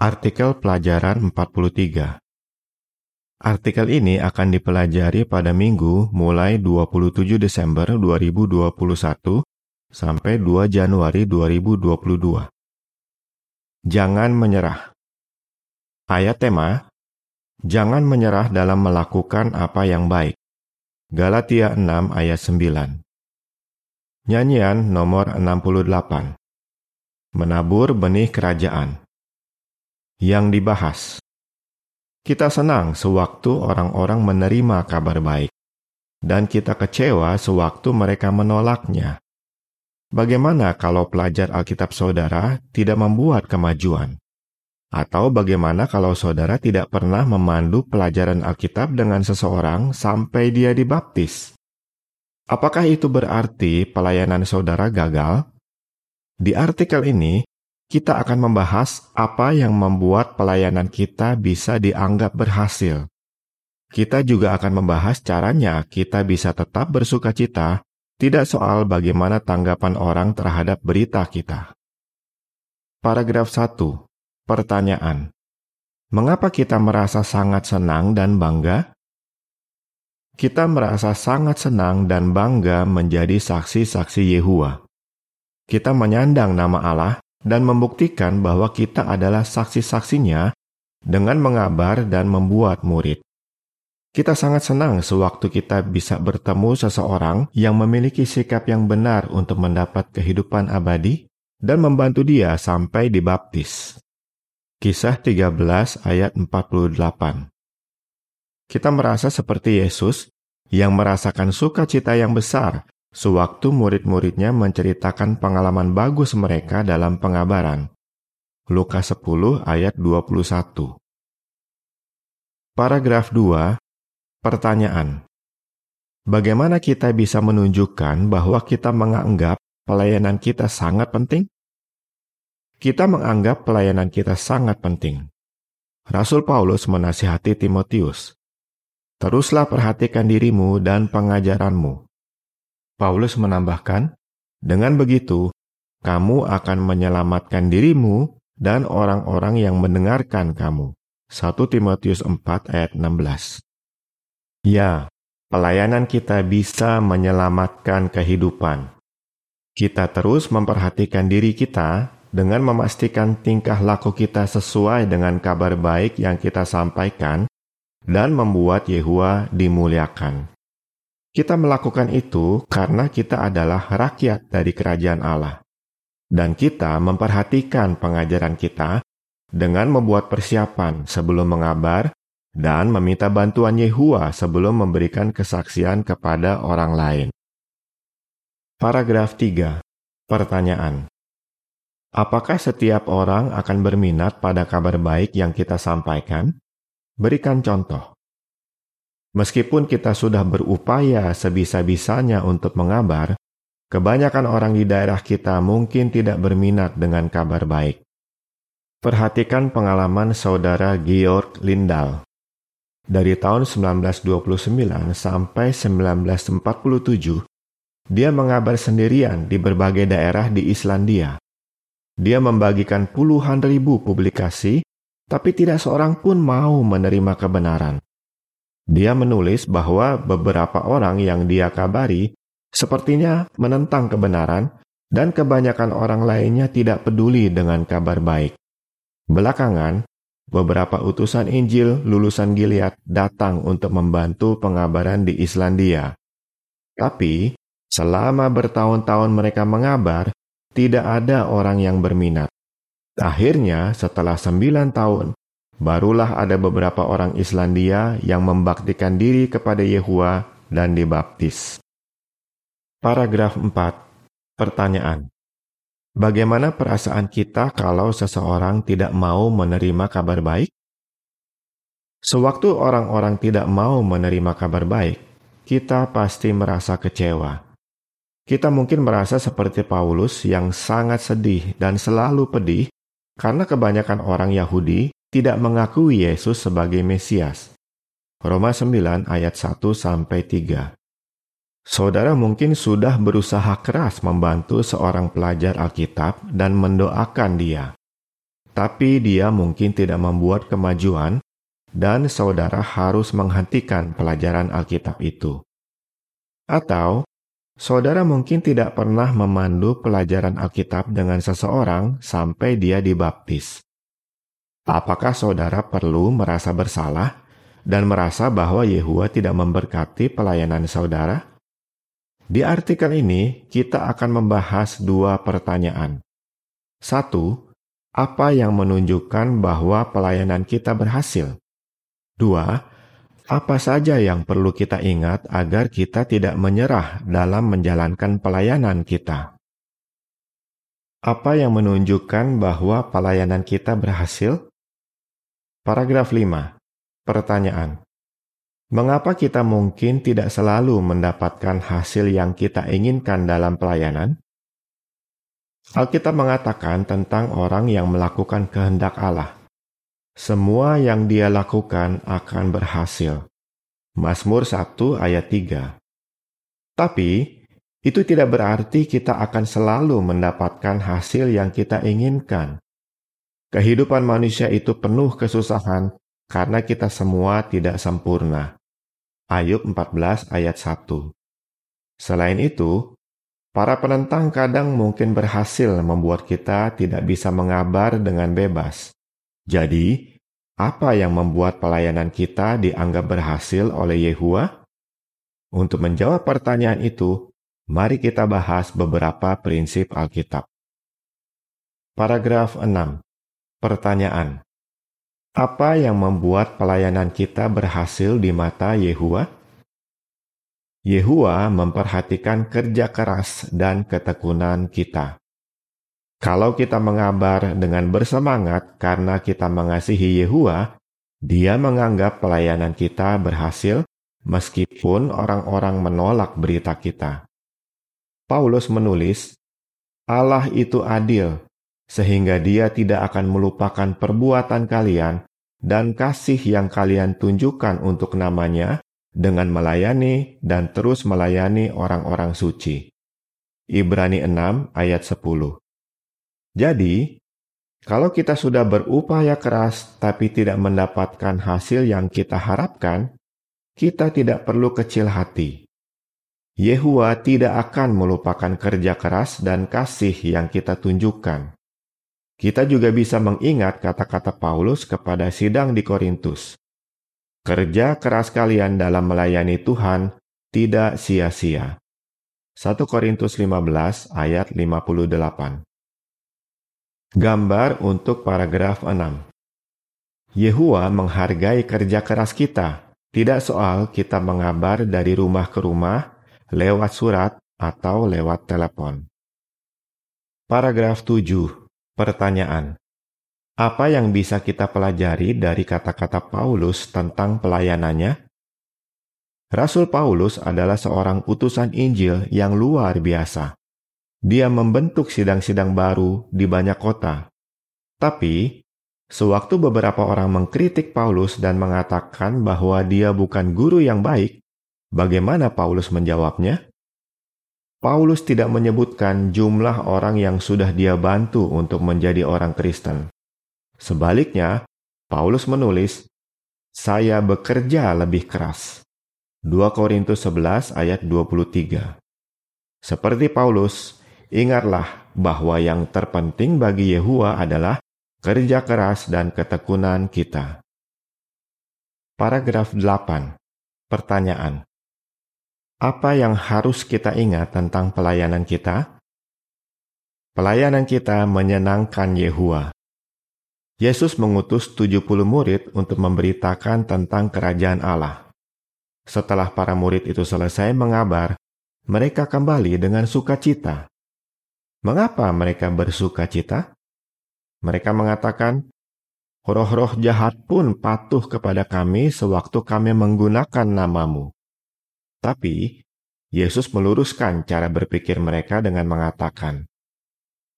Artikel pelajaran 43 Artikel ini akan dipelajari pada minggu mulai 27 Desember 2021 sampai 2 Januari 2022. Jangan menyerah. Ayat tema, Jangan menyerah dalam melakukan apa yang baik. Galatia 6 ayat 9. Nyanyian nomor 68. Menabur benih kerajaan. Yang dibahas. Kita senang sewaktu orang-orang menerima kabar baik, dan kita kecewa sewaktu mereka menolaknya. Bagaimana kalau pelajar Alkitab saudara tidak membuat kemajuan? Atau bagaimana kalau saudara tidak pernah memandu pelajaran Alkitab dengan seseorang sampai dia dibaptis? Apakah itu berarti pelayanan saudara gagal? Di artikel ini, kita akan membahas apa yang membuat pelayanan kita bisa dianggap berhasil. Kita juga akan membahas caranya kita bisa tetap bersuka cita, tidak soal bagaimana tanggapan orang terhadap berita kita. Paragraf 1 Pertanyaan: Mengapa kita merasa sangat senang dan bangga? Kita merasa sangat senang dan bangga menjadi saksi-saksi Yehua. Kita menyandang nama Allah dan membuktikan bahwa kita adalah saksi-saksinya dengan mengabar dan membuat murid. Kita sangat senang sewaktu kita bisa bertemu seseorang yang memiliki sikap yang benar untuk mendapat kehidupan abadi dan membantu dia sampai dibaptis. Kisah 13 ayat 48 Kita merasa seperti Yesus yang merasakan sukacita yang besar sewaktu murid-muridnya menceritakan pengalaman bagus mereka dalam pengabaran. Lukas 10 ayat 21 Paragraf 2 Pertanyaan Bagaimana kita bisa menunjukkan bahwa kita menganggap pelayanan kita sangat penting? kita menganggap pelayanan kita sangat penting. Rasul Paulus menasihati Timotius, "Teruslah perhatikan dirimu dan pengajaranmu." Paulus menambahkan, "Dengan begitu, kamu akan menyelamatkan dirimu dan orang-orang yang mendengarkan kamu." 1 Timotius 4 ayat 16. Ya, pelayanan kita bisa menyelamatkan kehidupan. Kita terus memperhatikan diri kita dengan memastikan tingkah laku kita sesuai dengan kabar baik yang kita sampaikan dan membuat Yehua dimuliakan. Kita melakukan itu karena kita adalah rakyat dari kerajaan Allah. Dan kita memperhatikan pengajaran kita dengan membuat persiapan sebelum mengabar dan meminta bantuan Yehua sebelum memberikan kesaksian kepada orang lain. Paragraf 3. Pertanyaan. Apakah setiap orang akan berminat pada kabar baik yang kita sampaikan? Berikan contoh. Meskipun kita sudah berupaya sebisa-bisanya untuk mengabar, kebanyakan orang di daerah kita mungkin tidak berminat dengan kabar baik. Perhatikan pengalaman saudara Georg Lindal. Dari tahun 1929 sampai 1947, dia mengabar sendirian di berbagai daerah di Islandia. Dia membagikan puluhan ribu publikasi, tapi tidak seorang pun mau menerima kebenaran. Dia menulis bahwa beberapa orang yang dia kabari sepertinya menentang kebenaran, dan kebanyakan orang lainnya tidak peduli dengan kabar baik. Belakangan, beberapa utusan Injil lulusan Gilead datang untuk membantu pengabaran di Islandia. Tapi, selama bertahun-tahun mereka mengabar, tidak ada orang yang berminat. Akhirnya, setelah sembilan tahun, barulah ada beberapa orang Islandia yang membaktikan diri kepada Yehua dan dibaptis. Paragraf 4. Pertanyaan. Bagaimana perasaan kita kalau seseorang tidak mau menerima kabar baik? Sewaktu orang-orang tidak mau menerima kabar baik, kita pasti merasa kecewa. Kita mungkin merasa seperti Paulus yang sangat sedih dan selalu pedih karena kebanyakan orang Yahudi tidak mengakui Yesus sebagai Mesias. Roma 9 ayat 1 sampai 3. Saudara mungkin sudah berusaha keras membantu seorang pelajar Alkitab dan mendoakan dia. tapi dia mungkin tidak membuat kemajuan, dan saudara harus menghentikan pelajaran Alkitab itu. Atau saudara mungkin tidak pernah memandu pelajaran Alkitab dengan seseorang sampai dia dibaptis. Apakah saudara perlu merasa bersalah dan merasa bahwa Yehua tidak memberkati pelayanan saudara? Di artikel ini, kita akan membahas dua pertanyaan. Satu, apa yang menunjukkan bahwa pelayanan kita berhasil? Dua, apa saja yang perlu kita ingat agar kita tidak menyerah dalam menjalankan pelayanan kita? Apa yang menunjukkan bahwa pelayanan kita berhasil? Paragraf 5. Pertanyaan. Mengapa kita mungkin tidak selalu mendapatkan hasil yang kita inginkan dalam pelayanan? Alkitab mengatakan tentang orang yang melakukan kehendak Allah semua yang dia lakukan akan berhasil. Mazmur 1 ayat 3. Tapi, itu tidak berarti kita akan selalu mendapatkan hasil yang kita inginkan. Kehidupan manusia itu penuh kesusahan karena kita semua tidak sempurna. Ayub 14 ayat 1. Selain itu, para penentang kadang mungkin berhasil membuat kita tidak bisa mengabar dengan bebas. Jadi, apa yang membuat pelayanan kita dianggap berhasil oleh Yehua? Untuk menjawab pertanyaan itu, mari kita bahas beberapa prinsip Alkitab. Paragraf 6. Pertanyaan. Apa yang membuat pelayanan kita berhasil di mata Yehua? Yehua memperhatikan kerja keras dan ketekunan kita. Kalau kita mengabar dengan bersemangat karena kita mengasihi Yehua, dia menganggap pelayanan kita berhasil meskipun orang-orang menolak berita kita. Paulus menulis, Allah itu adil, sehingga dia tidak akan melupakan perbuatan kalian dan kasih yang kalian tunjukkan untuk namanya dengan melayani dan terus melayani orang-orang suci. Ibrani 6 ayat 10 jadi, kalau kita sudah berupaya keras tapi tidak mendapatkan hasil yang kita harapkan, kita tidak perlu kecil hati. Yehua tidak akan melupakan kerja keras dan kasih yang kita tunjukkan. Kita juga bisa mengingat kata-kata Paulus kepada sidang di Korintus. Kerja keras kalian dalam melayani Tuhan tidak sia-sia. 1 Korintus 15 ayat 58 Gambar untuk paragraf 6. Yehua menghargai kerja keras kita, tidak soal kita mengabar dari rumah ke rumah, lewat surat, atau lewat telepon. Paragraf 7. Pertanyaan. Apa yang bisa kita pelajari dari kata-kata Paulus tentang pelayanannya? Rasul Paulus adalah seorang utusan Injil yang luar biasa. Dia membentuk sidang-sidang baru di banyak kota. Tapi, sewaktu beberapa orang mengkritik Paulus dan mengatakan bahwa dia bukan guru yang baik, bagaimana Paulus menjawabnya? Paulus tidak menyebutkan jumlah orang yang sudah dia bantu untuk menjadi orang Kristen. Sebaliknya, Paulus menulis, "Saya bekerja lebih keras." 2 Korintus 11 ayat 23. Seperti Paulus, Ingatlah bahwa yang terpenting bagi Yehua adalah kerja keras dan ketekunan kita. Paragraf 8. Pertanyaan. Apa yang harus kita ingat tentang pelayanan kita? Pelayanan kita menyenangkan Yehua. Yesus mengutus 70 murid untuk memberitakan tentang kerajaan Allah. Setelah para murid itu selesai mengabar, mereka kembali dengan sukacita Mengapa mereka bersuka cita? Mereka mengatakan, Roh-roh jahat pun patuh kepada kami sewaktu kami menggunakan namamu. Tapi, Yesus meluruskan cara berpikir mereka dengan mengatakan,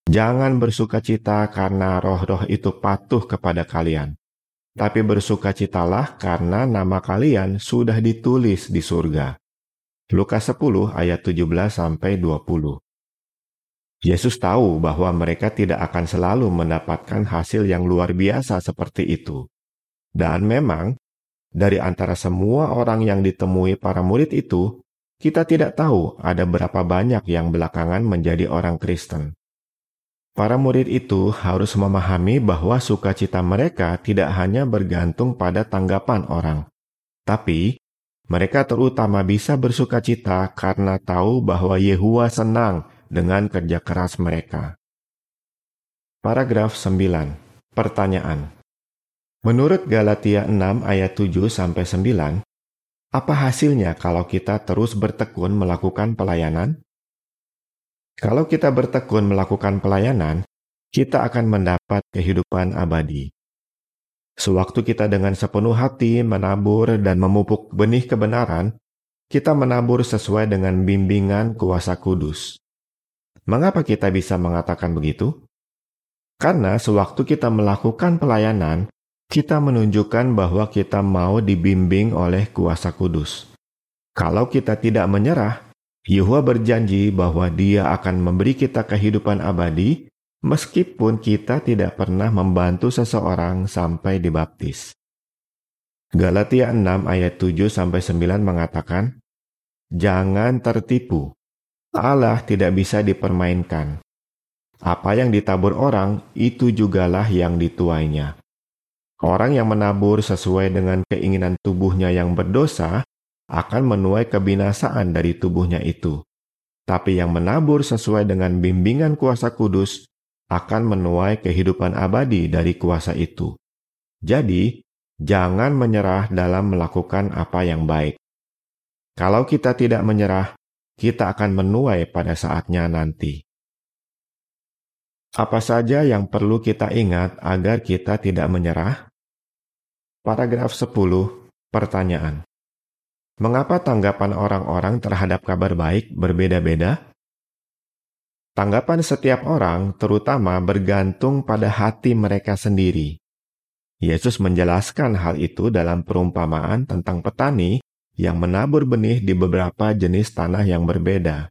Jangan bersuka cita karena roh-roh itu patuh kepada kalian, tapi bersukacitalah karena nama kalian sudah ditulis di surga. Lukas 10 ayat 17 sampai 20. Yesus tahu bahwa mereka tidak akan selalu mendapatkan hasil yang luar biasa seperti itu. Dan memang, dari antara semua orang yang ditemui para murid itu, kita tidak tahu ada berapa banyak yang belakangan menjadi orang Kristen. Para murid itu harus memahami bahwa sukacita mereka tidak hanya bergantung pada tanggapan orang, tapi mereka terutama bisa bersukacita karena tahu bahwa Yehua senang dengan kerja keras mereka. Paragraf 9. Pertanyaan. Menurut Galatia 6 ayat 7 sampai 9, apa hasilnya kalau kita terus bertekun melakukan pelayanan? Kalau kita bertekun melakukan pelayanan, kita akan mendapat kehidupan abadi. Sewaktu kita dengan sepenuh hati menabur dan memupuk benih kebenaran, kita menabur sesuai dengan bimbingan kuasa kudus. Mengapa kita bisa mengatakan begitu? Karena sewaktu kita melakukan pelayanan, kita menunjukkan bahwa kita mau dibimbing oleh kuasa kudus. Kalau kita tidak menyerah, Yehua berjanji bahwa Dia akan memberi kita kehidupan abadi, meskipun kita tidak pernah membantu seseorang sampai dibaptis. Galatia 6 ayat 7 sampai 9 mengatakan, Jangan tertipu. Allah tidak bisa dipermainkan. Apa yang ditabur orang, itu jugalah yang dituainya. Orang yang menabur sesuai dengan keinginan tubuhnya yang berdosa akan menuai kebinasaan dari tubuhnya itu. Tapi yang menabur sesuai dengan bimbingan kuasa kudus akan menuai kehidupan abadi dari kuasa itu. Jadi, jangan menyerah dalam melakukan apa yang baik. Kalau kita tidak menyerah, kita akan menuai pada saatnya nanti. Apa saja yang perlu kita ingat agar kita tidak menyerah? Paragraf 10, pertanyaan. Mengapa tanggapan orang-orang terhadap kabar baik berbeda-beda? Tanggapan setiap orang terutama bergantung pada hati mereka sendiri. Yesus menjelaskan hal itu dalam perumpamaan tentang petani yang menabur benih di beberapa jenis tanah yang berbeda.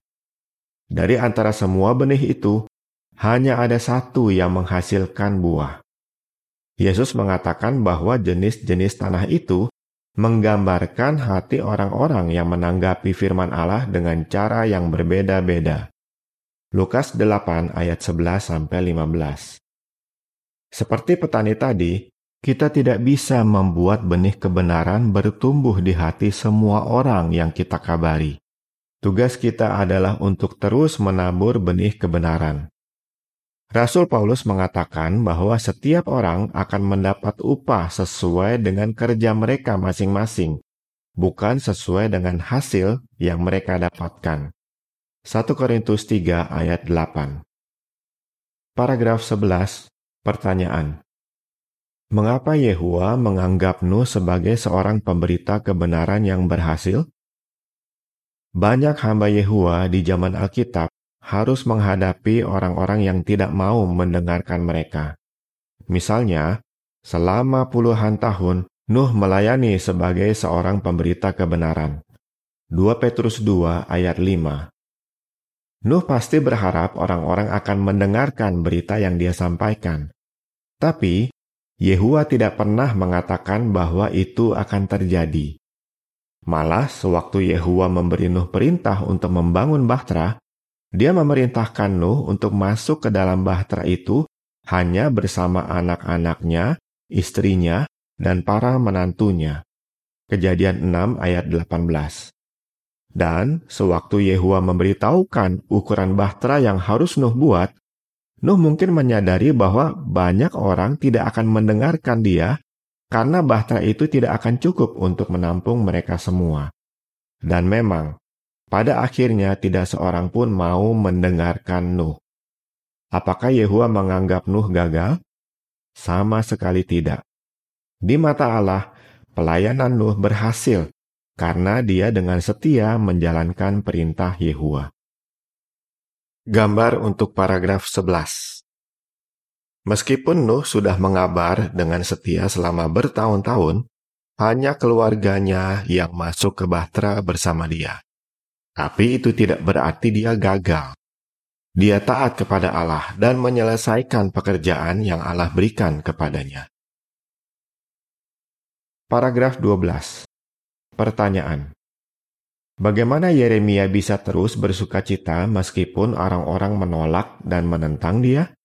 Dari antara semua benih itu, hanya ada satu yang menghasilkan buah. Yesus mengatakan bahwa jenis-jenis tanah itu menggambarkan hati orang-orang yang menanggapi firman Allah dengan cara yang berbeda-beda. Lukas 8 ayat 11 sampai 15. Seperti petani tadi, kita tidak bisa membuat benih kebenaran bertumbuh di hati semua orang yang kita kabari. Tugas kita adalah untuk terus menabur benih kebenaran. Rasul Paulus mengatakan bahwa setiap orang akan mendapat upah sesuai dengan kerja mereka masing-masing, bukan sesuai dengan hasil yang mereka dapatkan. 1 Korintus 3 ayat 8 Paragraf 11, pertanyaan. Mengapa Yehua menganggap Nuh sebagai seorang pemberita kebenaran yang berhasil? Banyak hamba Yehua di zaman Alkitab harus menghadapi orang-orang yang tidak mau mendengarkan mereka. Misalnya, selama puluhan tahun, Nuh melayani sebagai seorang pemberita kebenaran. 2 Petrus 2 ayat 5 Nuh pasti berharap orang-orang akan mendengarkan berita yang dia sampaikan. Tapi, Yehua tidak pernah mengatakan bahwa itu akan terjadi. Malah, sewaktu Yehua memberi Nuh perintah untuk membangun bahtera, dia memerintahkan Nuh untuk masuk ke dalam bahtera itu hanya bersama anak-anaknya, istrinya, dan para menantunya. Kejadian 6 ayat 18. Dan sewaktu Yehua memberitahukan ukuran bahtera yang harus Nuh buat, Nuh mungkin menyadari bahwa banyak orang tidak akan mendengarkan dia karena bahtera itu tidak akan cukup untuk menampung mereka semua. Dan memang, pada akhirnya tidak seorang pun mau mendengarkan Nuh. Apakah Yehua menganggap Nuh gagal? Sama sekali tidak. Di mata Allah, pelayanan Nuh berhasil karena dia dengan setia menjalankan perintah Yehua. Gambar untuk paragraf 11 Meskipun Nuh sudah mengabar dengan setia selama bertahun-tahun, hanya keluarganya yang masuk ke bahtera bersama dia. Tapi itu tidak berarti dia gagal. Dia taat kepada Allah dan menyelesaikan pekerjaan yang Allah berikan kepadanya. Paragraf 12. Pertanyaan. Bagaimana Yeremia bisa terus bersuka cita meskipun orang-orang menolak dan menentang dia?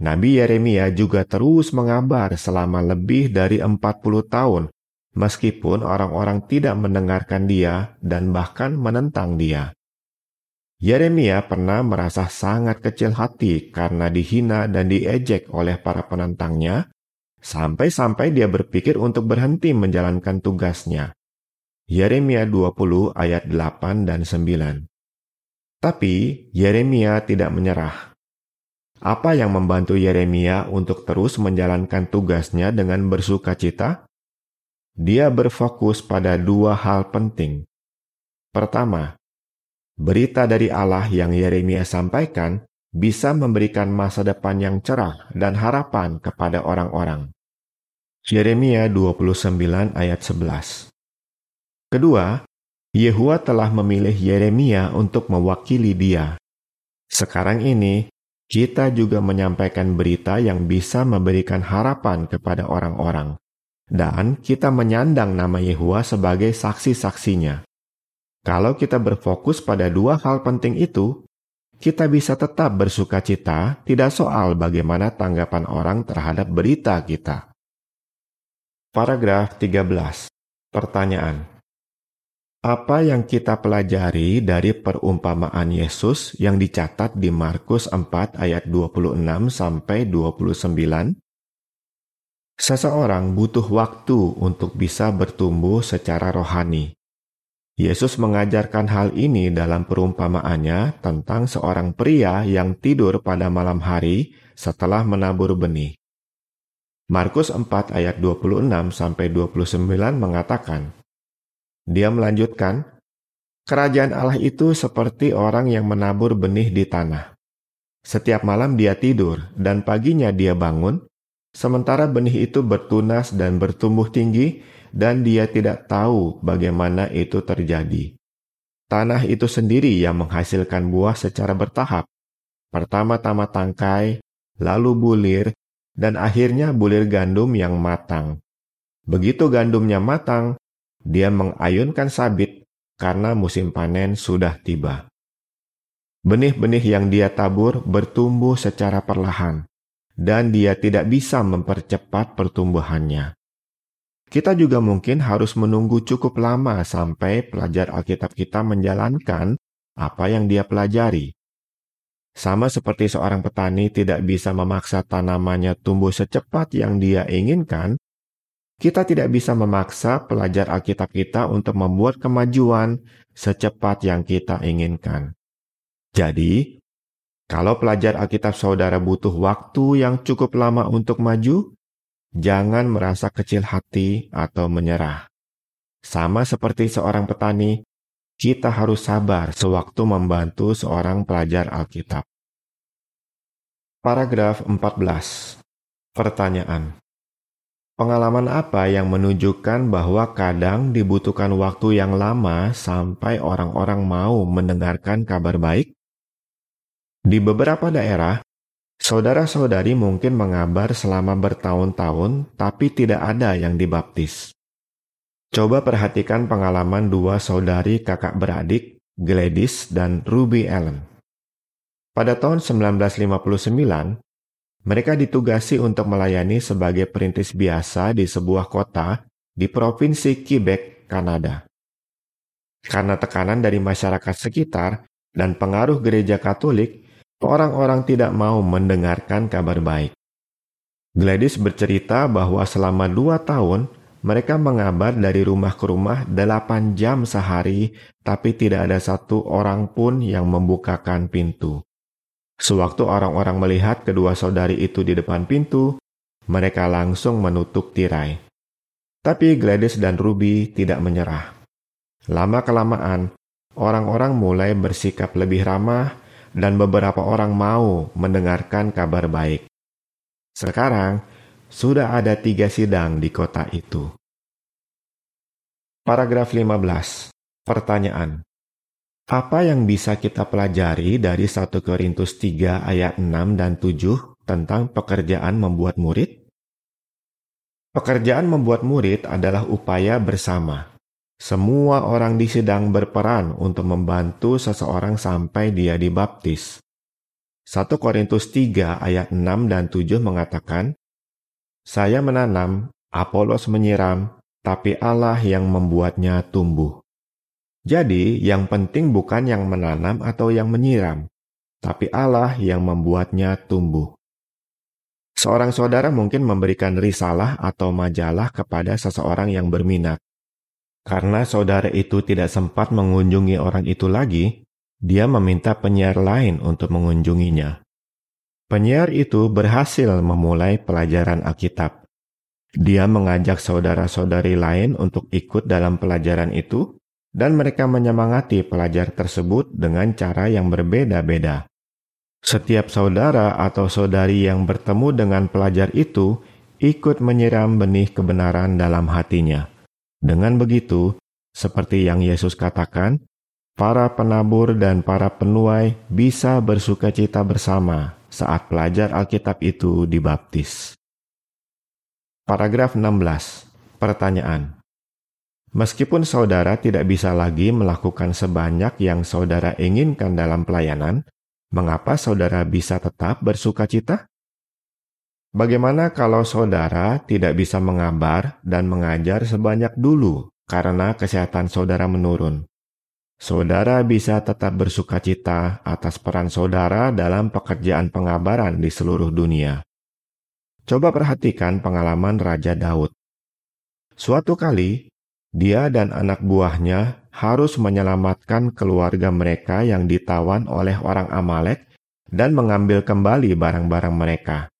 Nabi Yeremia juga terus mengabar selama lebih dari 40 tahun, meskipun orang-orang tidak mendengarkan dia dan bahkan menentang dia. Yeremia pernah merasa sangat kecil hati karena dihina dan diejek oleh para penentangnya, sampai-sampai dia berpikir untuk berhenti menjalankan tugasnya. Yeremia 20 ayat 8 dan 9. Tapi Yeremia tidak menyerah. Apa yang membantu Yeremia untuk terus menjalankan tugasnya dengan bersuka cita? Dia berfokus pada dua hal penting. Pertama, Berita dari Allah yang Yeremia sampaikan bisa memberikan masa depan yang cerah dan harapan kepada orang-orang. Yeremia 29 ayat 11 Kedua, Yehua telah memilih Yeremia untuk mewakili dia. Sekarang ini, kita juga menyampaikan berita yang bisa memberikan harapan kepada orang-orang. Dan kita menyandang nama Yehua sebagai saksi-saksinya. Kalau kita berfokus pada dua hal penting itu, kita bisa tetap bersuka cita, tidak soal bagaimana tanggapan orang terhadap berita kita. Paragraf 13. Pertanyaan. Apa yang kita pelajari dari perumpamaan Yesus yang dicatat di Markus 4 ayat 26 sampai 29? Seseorang butuh waktu untuk bisa bertumbuh secara rohani. Yesus mengajarkan hal ini dalam perumpamaannya tentang seorang pria yang tidur pada malam hari setelah menabur benih. Markus 4 ayat 26 sampai 29 mengatakan, Dia melanjutkan, Kerajaan Allah itu seperti orang yang menabur benih di tanah. Setiap malam dia tidur dan paginya dia bangun, sementara benih itu bertunas dan bertumbuh tinggi dan dia tidak tahu bagaimana itu terjadi. Tanah itu sendiri yang menghasilkan buah secara bertahap. Pertama-tama tangkai, lalu bulir, dan akhirnya bulir gandum yang matang. Begitu gandumnya matang, dia mengayunkan sabit karena musim panen sudah tiba. Benih-benih yang dia tabur bertumbuh secara perlahan, dan dia tidak bisa mempercepat pertumbuhannya. Kita juga mungkin harus menunggu cukup lama sampai pelajar Alkitab kita menjalankan apa yang dia pelajari. Sama seperti seorang petani tidak bisa memaksa tanamannya tumbuh secepat yang dia inginkan, kita tidak bisa memaksa pelajar Alkitab kita untuk membuat kemajuan secepat yang kita inginkan. Jadi, kalau pelajar Alkitab saudara butuh waktu yang cukup lama untuk maju, Jangan merasa kecil hati atau menyerah. Sama seperti seorang petani, kita harus sabar sewaktu membantu seorang pelajar Alkitab. Paragraf 14. Pertanyaan. Pengalaman apa yang menunjukkan bahwa kadang dibutuhkan waktu yang lama sampai orang-orang mau mendengarkan kabar baik? Di beberapa daerah, Saudara-saudari mungkin mengabar selama bertahun-tahun, tapi tidak ada yang dibaptis. Coba perhatikan pengalaman dua saudari kakak beradik, Gladys dan Ruby Allen. Pada tahun 1959, mereka ditugasi untuk melayani sebagai perintis biasa di sebuah kota di Provinsi Quebec, Kanada. Karena tekanan dari masyarakat sekitar dan pengaruh gereja Katolik, Orang-orang tidak mau mendengarkan kabar baik. Gladys bercerita bahwa selama dua tahun mereka mengabar dari rumah ke rumah delapan jam sehari, tapi tidak ada satu orang pun yang membukakan pintu. Sewaktu orang-orang melihat kedua saudari itu di depan pintu, mereka langsung menutup tirai. Tapi Gladys dan Ruby tidak menyerah. Lama-kelamaan, orang-orang mulai bersikap lebih ramah dan beberapa orang mau mendengarkan kabar baik. Sekarang, sudah ada tiga sidang di kota itu. Paragraf 15. Pertanyaan. Apa yang bisa kita pelajari dari 1 Korintus 3 ayat 6 dan 7 tentang pekerjaan membuat murid? Pekerjaan membuat murid adalah upaya bersama. Semua orang di sidang berperan untuk membantu seseorang sampai dia dibaptis. 1 Korintus 3 ayat 6 dan 7 mengatakan, Saya menanam, Apolos menyiram, tapi Allah yang membuatnya tumbuh. Jadi, yang penting bukan yang menanam atau yang menyiram, tapi Allah yang membuatnya tumbuh. Seorang saudara mungkin memberikan risalah atau majalah kepada seseorang yang berminat. Karena saudara itu tidak sempat mengunjungi orang itu lagi, dia meminta penyiar lain untuk mengunjunginya. Penyiar itu berhasil memulai pelajaran Alkitab. Dia mengajak saudara-saudari lain untuk ikut dalam pelajaran itu, dan mereka menyemangati pelajar tersebut dengan cara yang berbeda-beda. Setiap saudara atau saudari yang bertemu dengan pelajar itu ikut menyiram benih kebenaran dalam hatinya. Dengan begitu, seperti yang Yesus katakan, para penabur dan para penuai bisa bersuka cita bersama saat pelajar Alkitab itu dibaptis. Paragraf 16. Pertanyaan. Meskipun saudara tidak bisa lagi melakukan sebanyak yang saudara inginkan dalam pelayanan, mengapa saudara bisa tetap bersuka cita? Bagaimana kalau saudara tidak bisa mengabar dan mengajar sebanyak dulu karena kesehatan saudara menurun? Saudara bisa tetap bersuka cita atas peran saudara dalam pekerjaan pengabaran di seluruh dunia. Coba perhatikan pengalaman Raja Daud. Suatu kali, dia dan anak buahnya harus menyelamatkan keluarga mereka yang ditawan oleh orang Amalek dan mengambil kembali barang-barang mereka.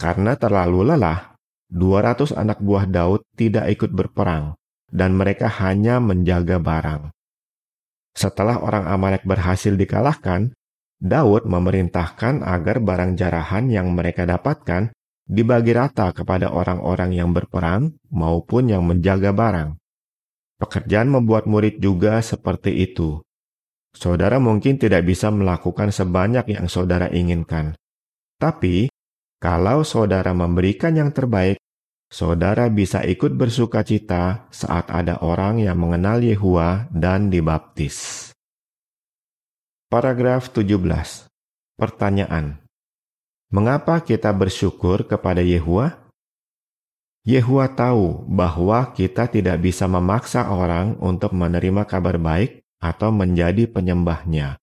Karena terlalu lelah, 200 anak buah Daud tidak ikut berperang, dan mereka hanya menjaga barang. Setelah orang Amalek berhasil dikalahkan, Daud memerintahkan agar barang jarahan yang mereka dapatkan dibagi rata kepada orang-orang yang berperang maupun yang menjaga barang. Pekerjaan membuat murid juga seperti itu. Saudara mungkin tidak bisa melakukan sebanyak yang saudara inginkan. Tapi, kalau saudara memberikan yang terbaik, saudara bisa ikut bersuka cita saat ada orang yang mengenal Yehua dan dibaptis. Paragraf 17. Pertanyaan. Mengapa kita bersyukur kepada Yehua? Yehua tahu bahwa kita tidak bisa memaksa orang untuk menerima kabar baik atau menjadi penyembahnya.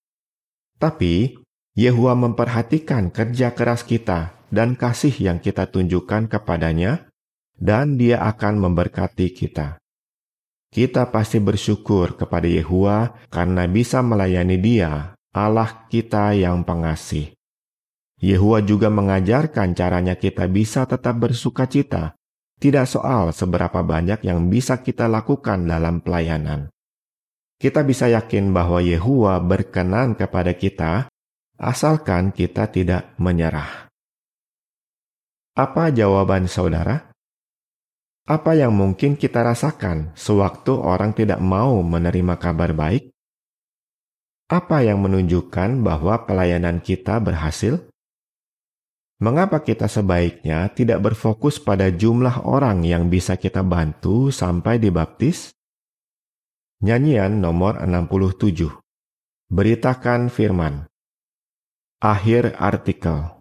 Tapi, Yehua memperhatikan kerja keras kita dan kasih yang kita tunjukkan kepadanya dan Dia akan memberkati kita. Kita pasti bersyukur kepada Yehua karena bisa melayani Dia, Allah kita yang pengasih. Yehua juga mengajarkan caranya kita bisa tetap bersuka cita, tidak soal seberapa banyak yang bisa kita lakukan dalam pelayanan. Kita bisa yakin bahwa Yehua berkenan kepada kita, asalkan kita tidak menyerah. Apa jawaban saudara? Apa yang mungkin kita rasakan sewaktu orang tidak mau menerima kabar baik? Apa yang menunjukkan bahwa pelayanan kita berhasil? Mengapa kita sebaiknya tidak berfokus pada jumlah orang yang bisa kita bantu sampai dibaptis? Nyanyian nomor 67 Beritakan firman Akhir artikel